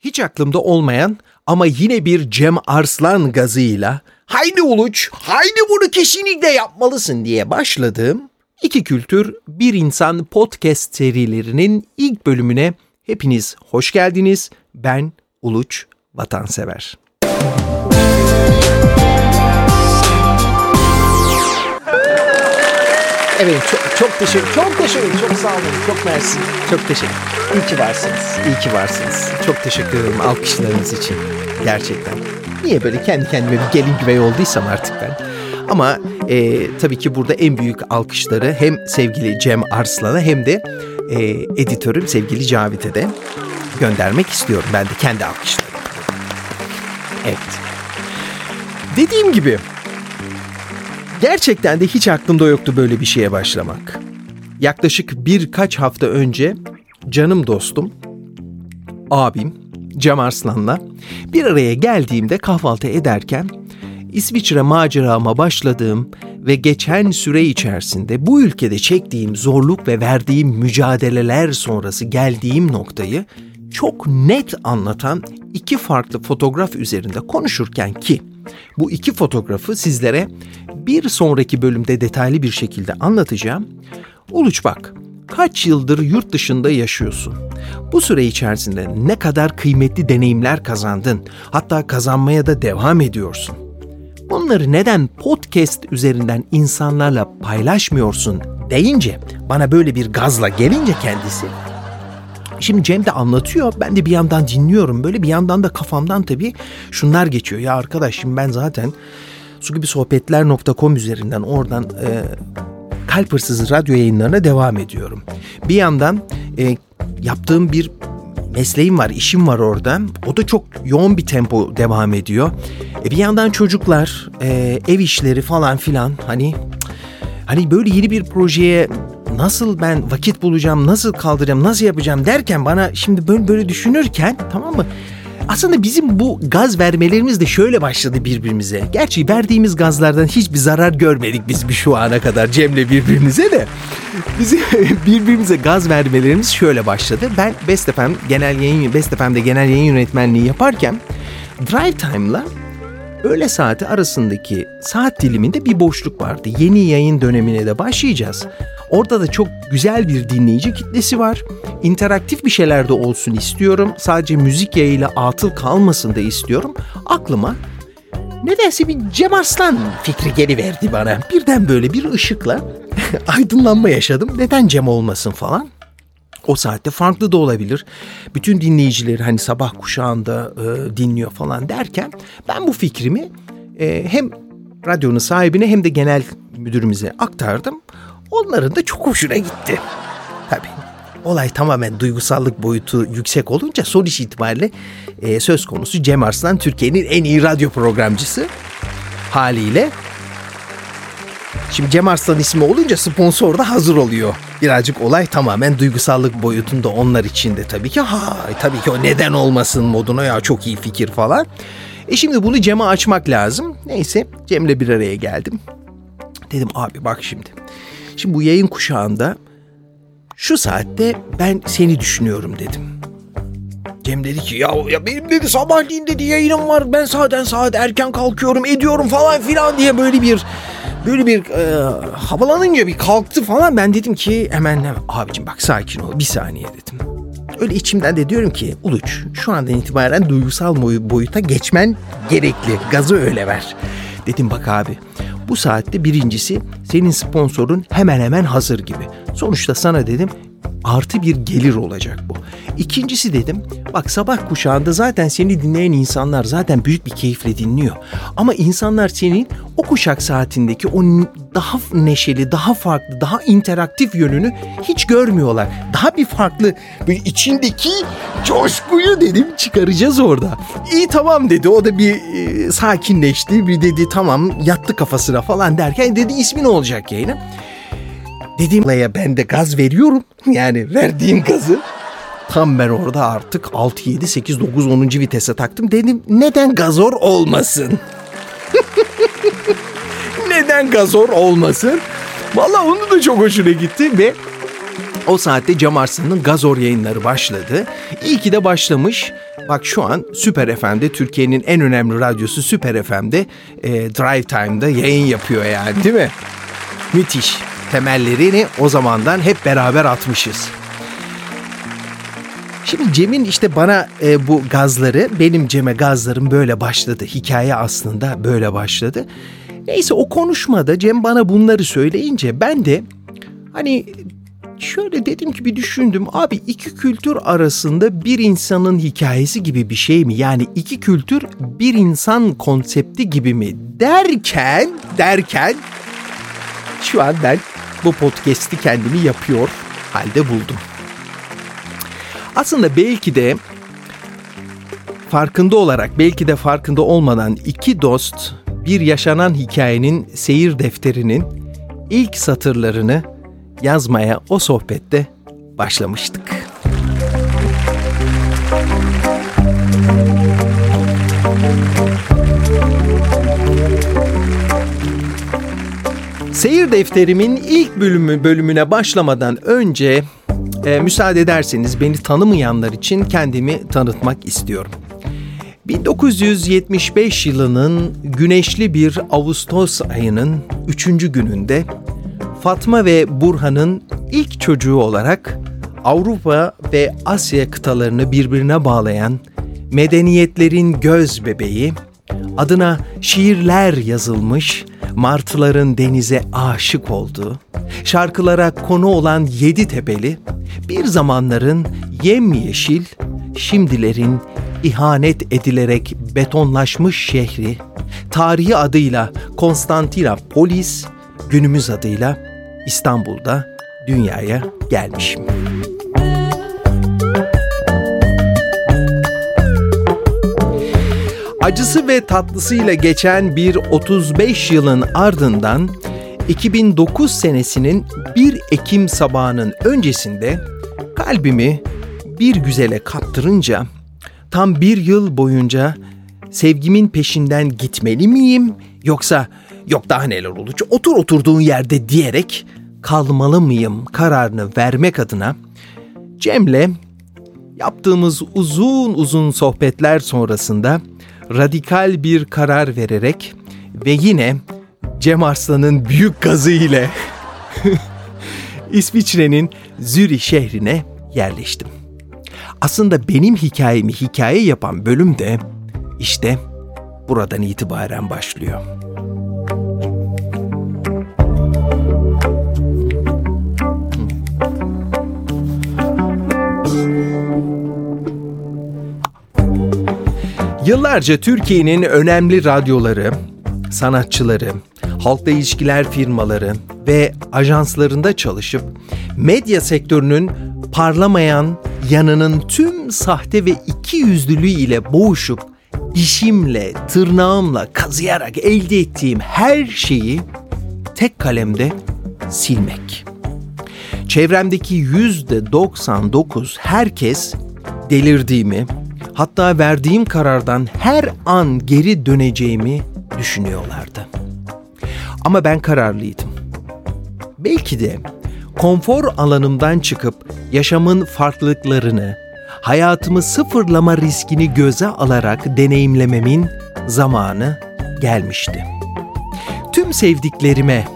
Hiç aklımda olmayan ama yine bir Cem Arslan gazıyla haydi Uluç, haydi bunu kesinlikle yapmalısın diye başladığım İki Kültür Bir İnsan podcast serilerinin ilk bölümüne hepiniz hoş geldiniz. Ben Uluç Vatansever. Evet çok, çok teşekkür çok teşekkür çok sağ olun çok mersi. Çok teşekkür. İyi ki varsınız. İyi ki varsınız. Çok teşekkür ederim alkışlarınız için. Gerçekten. Niye böyle kendi kendime bir gelin güvey olduysam artık ben. Ama e, tabii ki burada en büyük alkışları hem sevgili Cem Arslan'a hem de e, editörüm sevgili Cavit'e de göndermek istiyorum ben de kendi alkışlarımı. Evet. Dediğim gibi Gerçekten de hiç aklımda yoktu böyle bir şeye başlamak. Yaklaşık birkaç hafta önce canım dostum, abim Cem Arslan'la bir araya geldiğimde kahvaltı ederken İsviçre macerama başladığım ve geçen süre içerisinde bu ülkede çektiğim zorluk ve verdiğim mücadeleler sonrası geldiğim noktayı çok net anlatan iki farklı fotoğraf üzerinde konuşurken ki bu iki fotoğrafı sizlere bir sonraki bölümde detaylı bir şekilde anlatacağım. Uluç bak, kaç yıldır yurt dışında yaşıyorsun? Bu süre içerisinde ne kadar kıymetli deneyimler kazandın? Hatta kazanmaya da devam ediyorsun. Bunları neden podcast üzerinden insanlarla paylaşmıyorsun deyince bana böyle bir gazla gelince kendisi Şimdi Cem de anlatıyor. Ben de bir yandan dinliyorum. Böyle bir yandan da kafamdan tabii şunlar geçiyor. Ya arkadaş şimdi ben zaten su gibi sohbetler.com üzerinden oradan e, kalp hırsızı radyo yayınlarına devam ediyorum. Bir yandan e, yaptığım bir mesleğim var, işim var orada. O da çok yoğun bir tempo devam ediyor. E, bir yandan çocuklar, e, ev işleri falan filan hani hani böyle yeni bir projeye nasıl ben vakit bulacağım, nasıl kaldıracağım, nasıl yapacağım derken bana şimdi böyle böyle düşünürken tamam mı? Aslında bizim bu gaz vermelerimiz de şöyle başladı birbirimize. Gerçi verdiğimiz gazlardan hiçbir zarar görmedik biz bir şu ana kadar Cem'le birbirimize de. Bizim birbirimize gaz vermelerimiz şöyle başladı. Ben Best FM genel yayın Best FM'de genel yayın yönetmenliği yaparken Drive Time'la öğle saati arasındaki saat diliminde bir boşluk vardı. Yeni yayın dönemine de başlayacağız. Orada da çok güzel bir dinleyici kitlesi var. İnteraktif bir şeyler de olsun istiyorum. Sadece müzik yayıyla atıl kalmasın da istiyorum. Aklıma nedense bir Cem Arslan fikri geliverdi bana. Birden böyle bir ışıkla aydınlanma yaşadım. Neden Cem olmasın falan. O saatte farklı da olabilir. Bütün dinleyicileri hani sabah kuşağında e, dinliyor falan derken ben bu fikrimi e, hem radyonun sahibine hem de genel müdürümüze aktardım. Onların da çok hoşuna gitti. Tabii olay tamamen duygusallık boyutu yüksek olunca sonuç itibariyle e, söz konusu Cem Arslan Türkiye'nin en iyi radyo programcısı haliyle. Şimdi Cem Arslan ismi olunca sponsor da hazır oluyor. Birazcık olay tamamen duygusallık boyutunda onlar için de tabii ki ha tabii ki o neden olmasın moduna ya çok iyi fikir falan. E şimdi bunu Cem'e açmak lazım. Neyse Cem'le bir araya geldim. Dedim abi bak şimdi Şimdi bu yayın kuşağında şu saatte ben seni düşünüyorum dedim. Cem dedi ki ya, ya benim dedi sabahleyin dedi yayınım var ben zaten saat erken kalkıyorum ediyorum falan filan diye böyle bir böyle bir e, havalanınca bir kalktı falan ben dedim ki hemen, hemen abicim bak sakin ol bir saniye dedim. Öyle içimden de diyorum ki Uluç şu andan itibaren duygusal boyuta geçmen gerekli gazı öyle ver. Dedim bak abi bu saatte birincisi senin sponsorun hemen hemen hazır gibi. Sonuçta sana dedim artı bir gelir olacak bu. İkincisi dedim bak sabah kuşağında zaten seni dinleyen insanlar zaten büyük bir keyifle dinliyor. Ama insanlar senin o kuşak saatindeki o daha neşeli, daha farklı, daha interaktif yönünü hiç görmüyorlar. Daha bir farklı böyle içindeki coşkuyu dedim çıkaracağız orada. İyi tamam dedi o da bir e, sakinleşti. Bir dedi tamam yattı kafasına falan derken dedi ismi ne olacak yayının? Dediğim olaya ben de gaz veriyorum. Yani verdiğim gazı. Tam ben orada artık 6, 7, 8, 9, 10. vitese taktım. Dedim neden gazor olmasın? neden gazor olmasın? Valla onu da çok hoşuna gitti ve o saatte Cam Arslan'ın Gazor yayınları başladı. İyi ki de başlamış. Bak şu an Süper FM'de Türkiye'nin en önemli radyosu Süper FM'de e, Drive Time'da yayın yapıyor yani değil mi? Müthiş. Temellerini o zamandan hep beraber atmışız. Şimdi Cem'in işte bana e, bu gazları, benim Cem'e gazlarım böyle başladı. Hikaye aslında böyle başladı. Neyse o konuşmada Cem bana bunları söyleyince ben de hani şöyle dedim ki bir düşündüm. Abi iki kültür arasında bir insanın hikayesi gibi bir şey mi? Yani iki kültür bir insan konsepti gibi mi? Derken, derken şu an ben bu podcast'i kendimi yapıyor halde buldum. Aslında belki de farkında olarak belki de farkında olmadan iki dost bir yaşanan hikayenin seyir defterinin ilk satırlarını yazmaya o sohbette başlamıştık. Seyir defterimin ilk bölümü bölümüne başlamadan önce e, müsaade ederseniz beni tanımayanlar için kendimi tanıtmak istiyorum. 1975 yılının güneşli bir Ağustos ayının 3. gününde Fatma ve Burhan'ın ilk çocuğu olarak Avrupa ve Asya kıtalarını birbirine bağlayan medeniyetlerin göz bebeği, adına şiirler yazılmış, martıların denize aşık olduğu, şarkılara konu olan yedi tepeli, bir zamanların yemyeşil, şimdilerin ihanet edilerek betonlaşmış şehri, tarihi adıyla Konstantinopolis, günümüz adıyla İstanbul'da dünyaya gelmişim. Acısı ve tatlısıyla geçen bir 35 yılın ardından 2009 senesinin 1 Ekim sabahının öncesinde kalbimi bir güzele kaptırınca tam bir yıl boyunca sevgimin peşinden gitmeli miyim? Yoksa yok daha neler olacak otur oturduğun yerde diyerek kalmalı mıyım kararını vermek adına Cem'le yaptığımız uzun uzun sohbetler sonrasında radikal bir karar vererek ve yine Cem Arslan'ın büyük gazı ile İsviçre'nin Zürih şehrine yerleştim. Aslında benim hikayemi hikaye yapan bölüm de işte buradan itibaren başlıyor. Yıllarca Türkiye'nin önemli radyoları, sanatçıları, halkla ilişkiler firmaları ve ajanslarında çalışıp medya sektörünün parlamayan yanının tüm sahte ve iki yüzlülüğü ile boğuşup dişimle, tırnağımla kazıyarak elde ettiğim her şeyi tek kalemde silmek. Çevremdeki yüzde 99 herkes delirdiğimi, hatta verdiğim karardan her an geri döneceğimi düşünüyorlardı. Ama ben kararlıydım. Belki de konfor alanımdan çıkıp yaşamın farklılıklarını, hayatımı sıfırlama riskini göze alarak deneyimlememin zamanı gelmişti. Tüm sevdiklerime,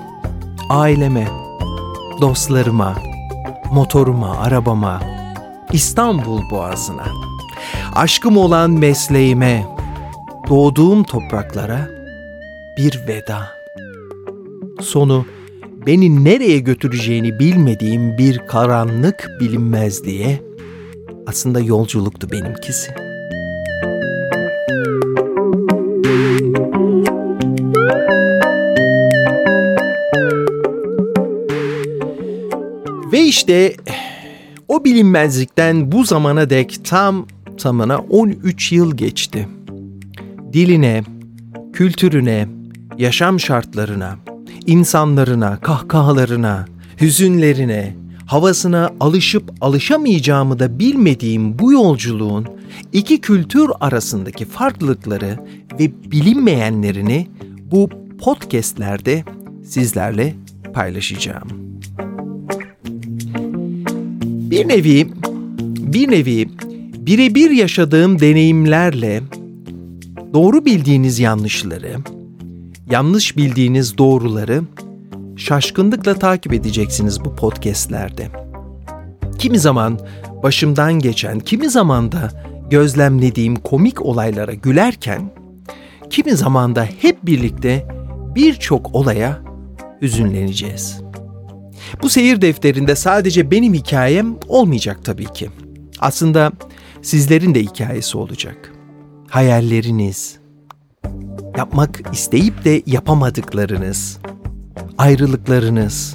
aileme, dostlarıma, motoruma, arabama, İstanbul Boğazı'na, aşkım olan mesleğime, doğduğum topraklara bir veda. Sonu beni nereye götüreceğini bilmediğim bir karanlık bilinmezliğe aslında yolculuktu benimkisi. Ve işte o bilinmezlikten bu zamana dek tam tamına 13 yıl geçti. Diline, kültürüne, yaşam şartlarına, insanlarına, kahkahalarına, hüzünlerine, havasına alışıp alışamayacağımı da bilmediğim bu yolculuğun iki kültür arasındaki farklılıkları ve bilinmeyenlerini bu podcastlerde sizlerle paylaşacağım. Bir nevi bir nevi birebir yaşadığım deneyimlerle doğru bildiğiniz yanlışları, yanlış bildiğiniz doğruları şaşkınlıkla takip edeceksiniz bu podcastlerde. Kimi zaman başımdan geçen, kimi zaman da gözlemlediğim komik olaylara gülerken, kimi zaman da hep birlikte birçok olaya hüzünleneceğiz. Bu seyir defterinde sadece benim hikayem olmayacak tabii ki. Aslında sizlerin de hikayesi olacak. Hayalleriniz, yapmak isteyip de yapamadıklarınız, ayrılıklarınız,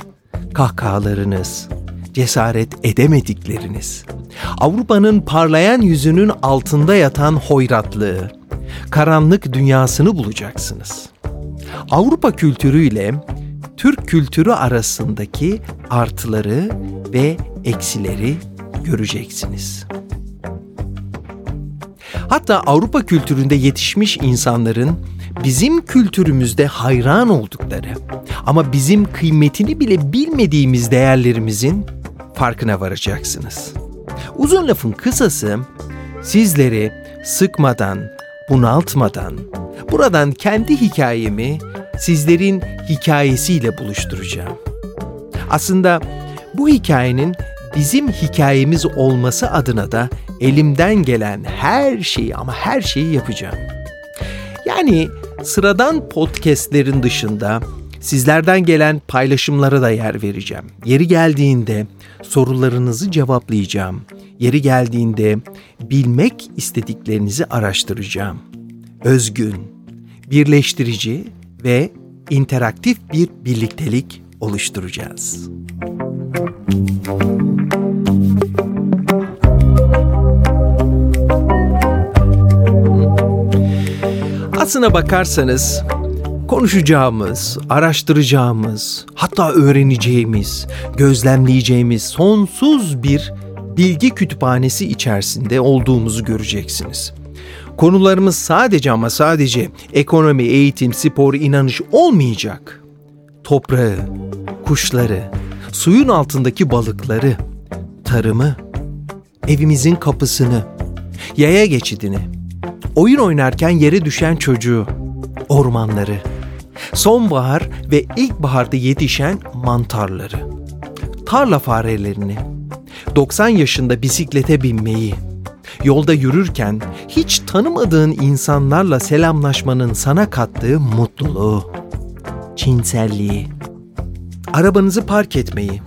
kahkahalarınız, cesaret edemedikleriniz, Avrupa'nın parlayan yüzünün altında yatan hoyratlığı, karanlık dünyasını bulacaksınız. Avrupa kültürüyle Türk kültürü arasındaki artıları ve eksileri göreceksiniz. Hatta Avrupa kültüründe yetişmiş insanların bizim kültürümüzde hayran oldukları ama bizim kıymetini bile bilmediğimiz değerlerimizin farkına varacaksınız. Uzun lafın kısası sizleri sıkmadan, bunaltmadan, buradan kendi hikayemi sizlerin hikayesiyle buluşturacağım. Aslında bu hikayenin bizim hikayemiz olması adına da elimden gelen her şeyi ama her şeyi yapacağım. Yani sıradan podcastlerin dışında sizlerden gelen paylaşımlara da yer vereceğim. Yeri geldiğinde sorularınızı cevaplayacağım. Yeri geldiğinde bilmek istediklerinizi araştıracağım. Özgün, birleştirici ve interaktif bir birliktelik oluşturacağız. Aslına bakarsanız konuşacağımız, araştıracağımız, hatta öğreneceğimiz, gözlemleyeceğimiz sonsuz bir bilgi kütüphanesi içerisinde olduğumuzu göreceksiniz. Konularımız sadece ama sadece ekonomi, eğitim, spor, inanış olmayacak. Toprağı, kuşları, suyun altındaki balıkları, tarımı, evimizin kapısını, yaya geçidini, oyun oynarken yere düşen çocuğu, ormanları, sonbahar ve ilkbaharda yetişen mantarları, tarla farelerini, 90 yaşında bisiklete binmeyi, yolda yürürken hiç tanımadığın insanlarla selamlaşmanın sana kattığı mutluluğu, cinselliği, arabanızı park etmeyi,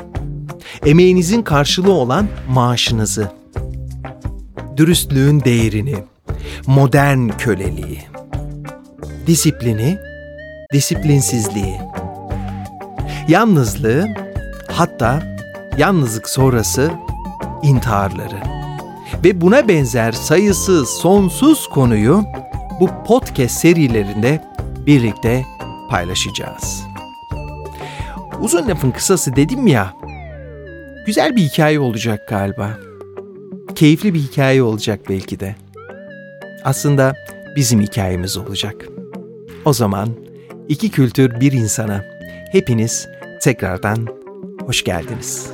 emeğinizin karşılığı olan maaşınızı, dürüstlüğün değerini, modern köleliği, disiplini, disiplinsizliği, yalnızlığı, hatta yalnızlık sonrası intiharları ve buna benzer sayısız sonsuz konuyu bu podcast serilerinde birlikte paylaşacağız. Uzun lafın kısası dedim ya, güzel bir hikaye olacak galiba. Keyifli bir hikaye olacak belki de. Aslında bizim hikayemiz olacak. O zaman iki kültür bir insana hepiniz tekrardan hoş geldiniz.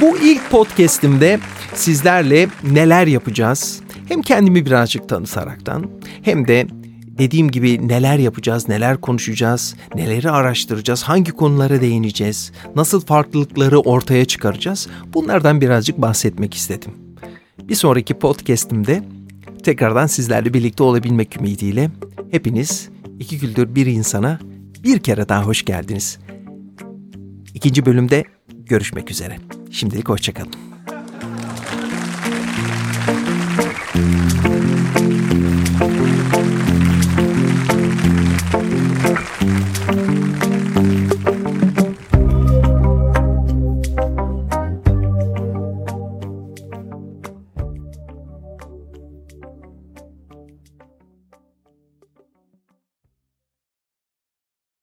Bu ilk podcast'imde sizlerle neler yapacağız? Hem kendimi birazcık tanıtaraktan hem de dediğim gibi neler yapacağız, neler konuşacağız, neleri araştıracağız, hangi konulara değineceğiz, nasıl farklılıkları ortaya çıkaracağız bunlardan birazcık bahsetmek istedim. Bir sonraki podcast'imde tekrardan sizlerle birlikte olabilmek ümidiyle hepiniz iki kültür bir insana bir kere daha hoş geldiniz. İkinci bölümde görüşmek üzere. Şimdilik hoşçakalın.